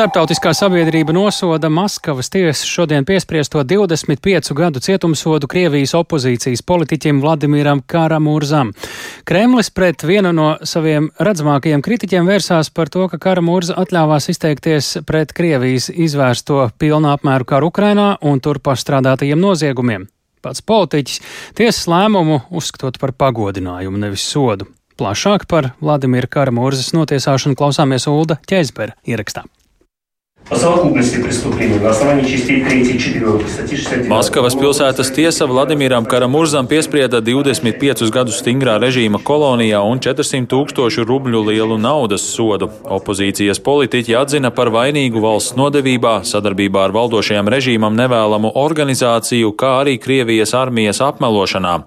Startautiskā sabiedrība nosoda Maskavas tiesas šodien piespriesto 25 gadu cietumsodu Krievijas opozīcijas politiķim Vladimiram Karamurzam. Kremlis pret vienu no saviem redzamākajiem kritiķiem vērsās par to, ka Karamurza atļāvās izteikties pret Krievijas izvērsto pilnā apmēru karu Ukrainā un tur pastrādātajiem noziegumiem. Pats politiķis tiesas lēmumu uzskatot par pagodinājumu, nevis sodu. Plašāk par Vladimira Karamurzas notiesāšanu klausāmies Ulda Ķēzbera ierakstā. По совокупности преступлений на основании частей 3 и 4 статьи 69. Maskavas pilsētas tiesa Vladimiram Karamurzam piesprieda 25 gadus stingrā režīma kolonijā un 400 tūkstošu rubļu lielu naudas sodu. Opozīcijas politiķi atzina par vainīgu valsts nodevībā, sadarbībā ar valdošajam režīmam nevēlamu organizāciju, kā arī Krievijas armijas apmelošanā.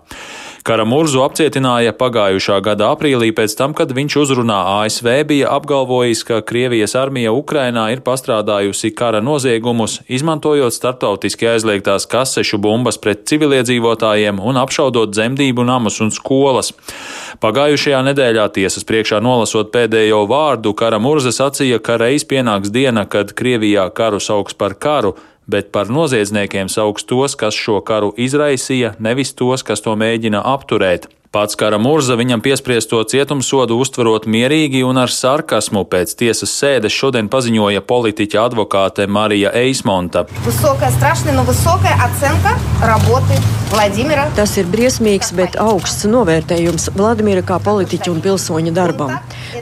Karamurzu apcietināja pagājušā gada aprīlī pēc tam, kad viņš uzrunā ASV bija apgalvojis, ka Krievijas armija Ukrainā ir pastrādājusi kara noziegumus, izmantojot starptautiski aizliegtās kasešu bumbas pret civiliedzīvotājiem un apšaudot dzemdību namus un skolas. Pagājušajā nedēļā tiesas priekšā nolasot pēdējo vārdu, Karamurza sacīja, ka reiz pienāks diena, kad Krievijā karu sauks par karu, bet par noziedzniekiem sauc tos, kas šo karu izraisīja, nevis tos, kas to mēģina apturēt. Pats Kara Murza viņam piespriesto cietumsodu uztverot mierīgi un ar sarkasmu pēc tiesas sēdes šodien paziņoja politiķa advokāte Marija Eismonta. Tas ir briesmīgs, bet augsts novērtējums Vladimira kā politiķa un pilsoņa darbam.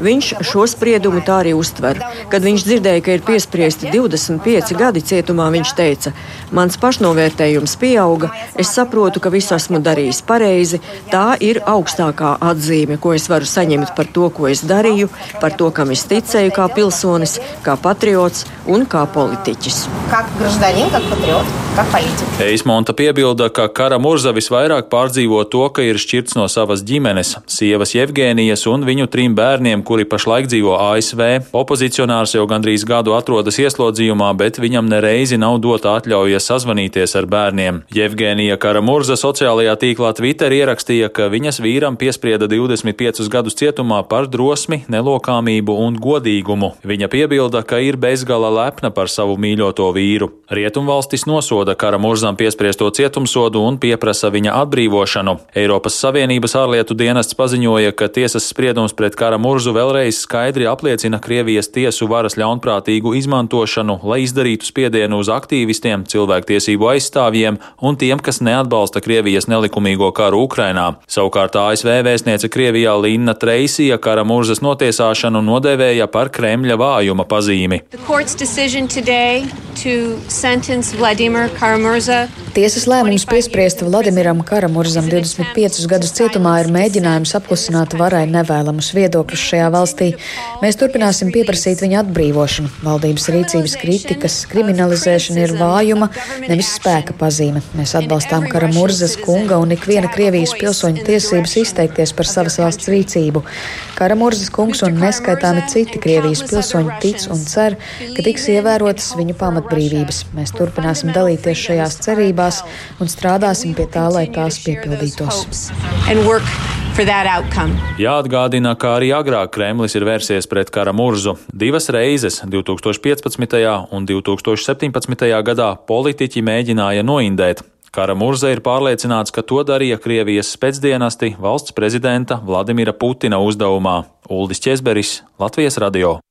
Viņš šo spriedumu tā arī uztver. Kad viņš dzirdēja, ka ir piespriesti 25 gadi cietumā, viņš teica: Mans pašnovērtējums pieauga, es saprotu, ka visu esmu darījis pareizi. Tā ir ir augstākā atzīme, ko es varu saņemt par to, ko es darīju, par to, kam es ticēju kā pilsonis, kā patriots un kā politiķis. Kā graždaņin, kā patriots, kā politiķis. Eismonta piebilda, ka kara Murza visvairāk pārdzīvo to, ka ir šķirts no savas ģimenes, sievas Jevgēnijas un viņu trim bērniem, kuri pašlaik dzīvo ASV. Opozicionārs jau gandrīz gadu atrodas ieslodzījumā, bet viņam nereizi nav dota atļauja sazvanīties ar bērniem. Jevgēnija Kara Murza sociālajā tīklā Twitter ierakstīja, ka viņa Viņas vīram piesprieda 25 gadus cietumā par drosmi, nelokāmību un godīgumu. Viņa piebilda, ka ir bezgala lepna par savu mīļoto vīru. Rietumvalstis nosoda kara murzam piespriesto cietumsodu un pieprasa viņa atbrīvošanu. Eiropas Savienības ārlietu dienests paziņoja, ka tiesas spriedums pret kara murzu vēlreiz skaidri apliecina Krievijas tiesu varas ļaunprātīgu izmantošanu, lai izdarītu spiedienu uz aktīvistiem, cilvēktiesību aizstāvjiem un tiem, kas neatbalsta Krievijas nelikumīgo karu Ukrainā. Savukārt ASV vēstniece Krievijā Linna Treisija kara murzas notiesāšanu nodēvēja par Kremļa vājuma pazīmi. Tiesas lēmums piespriest Vladimiram Karamurzam 25 gadus cietumā ir mēģinājums apklusināt varai nevēlamus viedokļus šajā valstī. Mēs turpināsim pieprasīt viņa atbrīvošanu. Valdības rīcības kritikas kriminalizēšana ir vājuma, nevis spēka pazīme. Mēs atbalstām Karamurzas kunga un ikviena Krievijas pilsoņa tiesības izteikties par savas valsts rīcību. Karamurzas kungs un neskaitāmi citi Krievijas pilsoņi tic un cer, ka tiks ievērotas viņu pamatbrīvības. Mēs turpināsim dalīties šajās cerībās un strādāsim pie tā, lai tās piepildītos. Jāatgādina, ka arī agrāk Kremlis ir vērsies pret kara murzu. Divas reizes, 2015. un 2017. gadā, politiķi mēģināja noindēt. Kara Murza ir pārliecināts, ka to darīja Krievijas spēcdienesti valsts prezidenta Vladimira Putina uzdevumā. Uldis Česberis, Latvijas radio.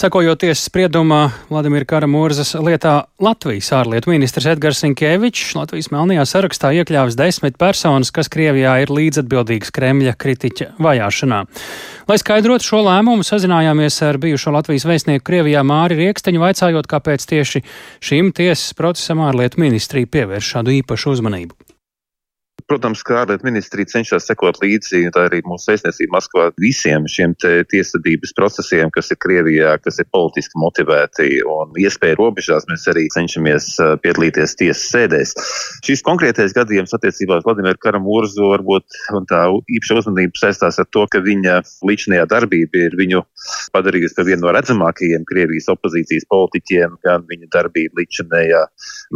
Sekojot tiesas spriedumā Vladimira Karamurzas lietā Latvijas ārlietu ministrs Edgars Sinkevičs Latvijas melnajā sarakstā iekļāvis desmit personas, kas Krievijā ir līdzatbildīgas Kremļa kritiķa vajāšanā. Lai skaidrotu šo lēmumu, sazinājāmies ar bijušo Latvijas vēstnieku Krievijā Māri Rieksteņu, vaicājot, kāpēc tieši šim tiesas procesam ārlietu ministrija pievērš šādu īpašu uzmanību. Protams, ka ārlietu ministrija cenšas sekot līdzi, tā arī mūsu vēstniecība Maskavā visiem šiem tiesvedības procesiem, kas ir Krievijā, kas ir politiski motivēti un iespēja robežās. Mēs arī cenšamies piedalīties tiesas sēdēs. Šis konkrētais gadījums attiecībā uz Vladimiru Karamurzu varbūt un tā īpaša uzmanība saistās ar to, ka viņa līdzinājā darbība ir viņu padarījusi par vienu no redzamākajiem Krievijas opozīcijas politiķiem, gan viņa darbība līdzinājā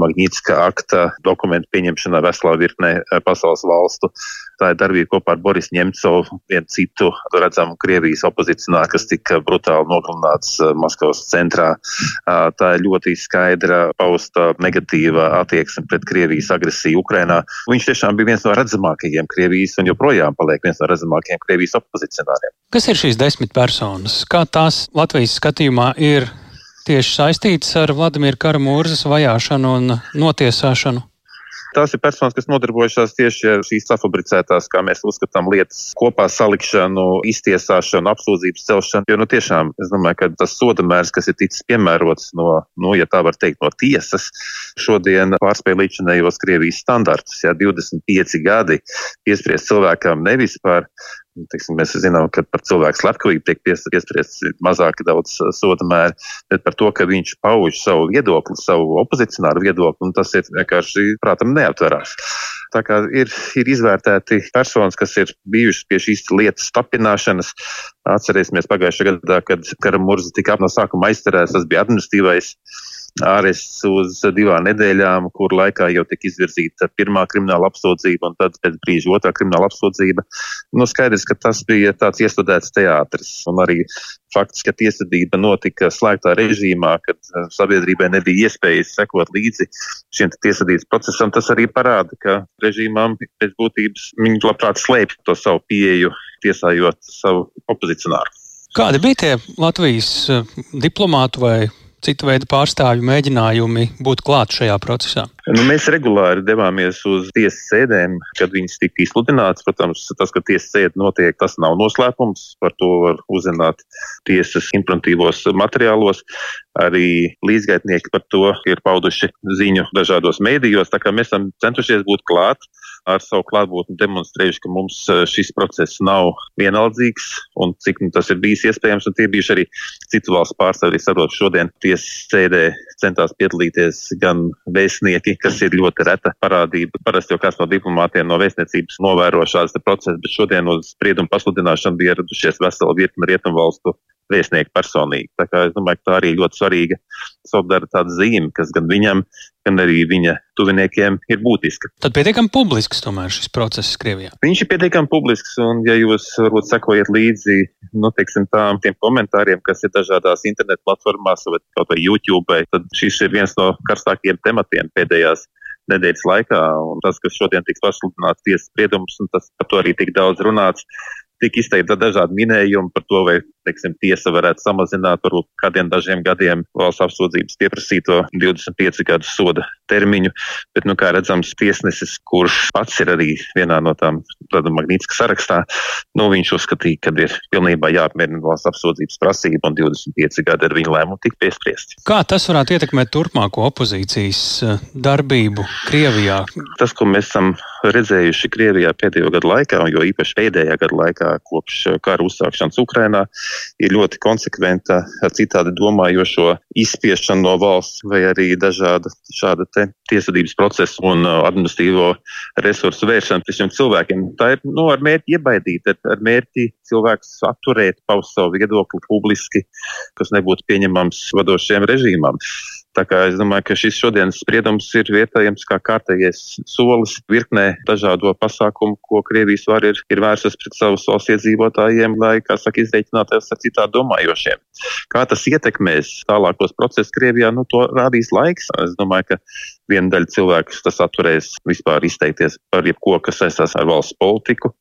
Magnitska akta dokumentu pieņemšanā veselā virknē pasaules pasaules valstu. Tā ir darbība kopā ar Boris Ņemcovu, vienu citu redzamu Krievijas opozicionāru, kas tika brutāli nogalināts Maskavas centrā. Tā ir ļoti skaidra pausta negatīva attieksme pret Krievijas agresiju Ukrainā. Viņš tiešām bija viens no redzamākajiem Krievijas un joprojām paliek viens no redzamākajiem Krievijas opozicionāriem. Kas ir šīs desmit personas? Kā tās Latvijas skatījumā ir tieši saistītas ar Vladimira Karamūrzas vajāšanu un notiesāšanu? Tās ir personas, kas nodarbojušās tieši ar šīs safabricētās, kā mēs uzskatām, lietas kopā salikšanu, iztiesāšanu, apsūdzības celšanu. Jo, nu, tiešām, es domāju, ka tas soda mērs, kas ir ticis piemērots no, nu, ja tā var teikt, no tiesas, šodien pārspēj līdzinējos Krievijas standartus. Jā, 25 gadi piespriest cilvēkam nevis par Teiksim, mēs zinām, ka par cilvēku slepkavību tiek piespriests mazāk daudz soda mēri, bet par to, ka viņš pauž savu viedokli, savu opozicionāru viedokli, un tas ir vienkārši, prātam, neaptverās. Tā kā ir, ir izvērtēti personas, kas ir bijušas pie šīs lietas tapināšanas. Atcerēsimies pagājušajā gadā, kad Karamurza tika no sākuma aizturēts, tas bija administratīvais ārests uz divām nedēļām, kur laikā jau tika izvirzīta pirmā krimināla apsūdzība un tad pēc brīža otrā krimināla apsūdzība. Nu, skaidrs, ka tas bija tāds iestudēts teātris un arī fakts, ka tiesvedība notika slēgtā režīmā, kad eh, sabiedrībai nebija iespējas sekot līdzi šiem tiesvedības procesam, tas arī parāda, ka režīmām pēc būtības viņi labprāt slēpj to savu pieeju, tiesājot savu opozicionāru. Kādi bija tie Latvijas eh, diplomātu vai citu veidu pārstāvju mēģinājumi būt klāt šajā procesā? Nu, mēs regulāri devāmies uz tiesas sēdēm, kad viņas tika izsludināts. Protams, tas, ka tiesas sēde notiek, tas nav noslēpums. Par to var uzzināt tiesas informatīvos materiālos. Arī līdzgaitnieki par to ir pauduši ziņu dažādos mēdījos. Mēs esam centušies būt klāt ar savu klātbūtni demonstrējuši, ka mums eh, šis process nav vienaldzīgs un cik nu, tas ir bijis iespējams. Tie bijuši arī citu valstu pārstāvji, saprotu, šodien tiesas sēdē centās piedalīties gan vēstnieki, kas ir ļoti reta parādība. Parasti jau kāds no diplomātiem no vēstniecības novēro šādas procesus, bet šodien uz spriedumu pasludināšanu bija ieradušies vesela virkne rietumvalstu vēstnieku personīgi. Tā kā es domāju, ka tā arī ļoti svarīga solidaritātes zīme, kas gan viņam, gan arī viņa tuviniekiem ir būtiska. Tad pietiekami publisks tomēr šis process Krievijā. Viņš ir pietiekami publisks, un ja jūs varbūt sekojat līdzi, nu, teiksim, tām tiem komentāriem, kas ir dažādās internetu platformās vai kaut vai YouTube, tad šis ir viens no karstākajiem tematiem pēdējās nedēļas laikā, un tas, kas šodien tiks pasludināts tiesas spriedums, un tas par to arī tik daudz runāts, tika izteikti dažādi minējumi par to, vai teiksim, tiesa varētu samazināt varbūt kādiem dažiem gadiem valsts apsūdzības pieprasīto 25 gadu soda termiņu. Bet, nu, kā redzams, tiesnesis, kurš pats ir arī vienā no tām Magnītiskā sarakstā, nu, viņš uzskatīja, ka ir pilnībā jāapmierina valsts apsūdzības prasība un 25 gadi ar viņu lēmumu tika piespriesti. Kā tas varētu ietekmēt turpmāko opozīcijas eh, darbību Krievijā? Tas, ko mēs esam redzējuši Krievijā pēdējo gadu laikā, jo īpaši pēdējā gada laikā kopš kara uzsākšanas Ukrainā, ir ļoti konsekventa citādi domājošo izspiešanu no valsts vai arī dažāda šāda tiesvedības procesa un uh, administratīvo resursu vēršana pret šiem cilvēkiem. Tā ir nu, ar mērķi iebaidīt, ar, ar mērķi cilvēks atturēt, paust savu viedokli publiski, kas nebūtu pieņemams vadošiem režīmām. Tā kā es domāju, ka šis šodienas spriedums ir vietojams kā kārtējais solis virknē dažādo pasākumu, ko Krievijas var ir, ir vērsas pret savus valsts iedzīvotājiem, lai, kā saka, izreikināties ar citādi domājošiem. Kā tas ietekmēs tālākos procesus Krievijā, nu to rādīs laiks. Es domāju, ka viena daļa cilvēku tas atturēs vispār izteikties par jebko, kas saistās ar valsts politiku.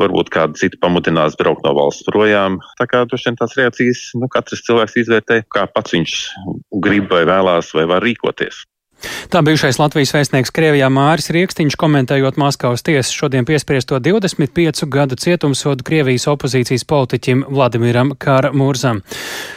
Varbūt kādu citu pamudinās braukt no valsts projām. Tā kā droši vien tās reakcijas, nu, katrs cilvēks izvērtē, kā pats viņš grib vai vēlās vai var rīkoties. Tā bijušais Latvijas vēstnieks Krievijā Māris Rieksniņš komentējot Maskavas tiesas šodien piespriesto 25 gadu cietumsodu Krievijas opozīcijas politiķim Vladimiram Kāra Mūrzam.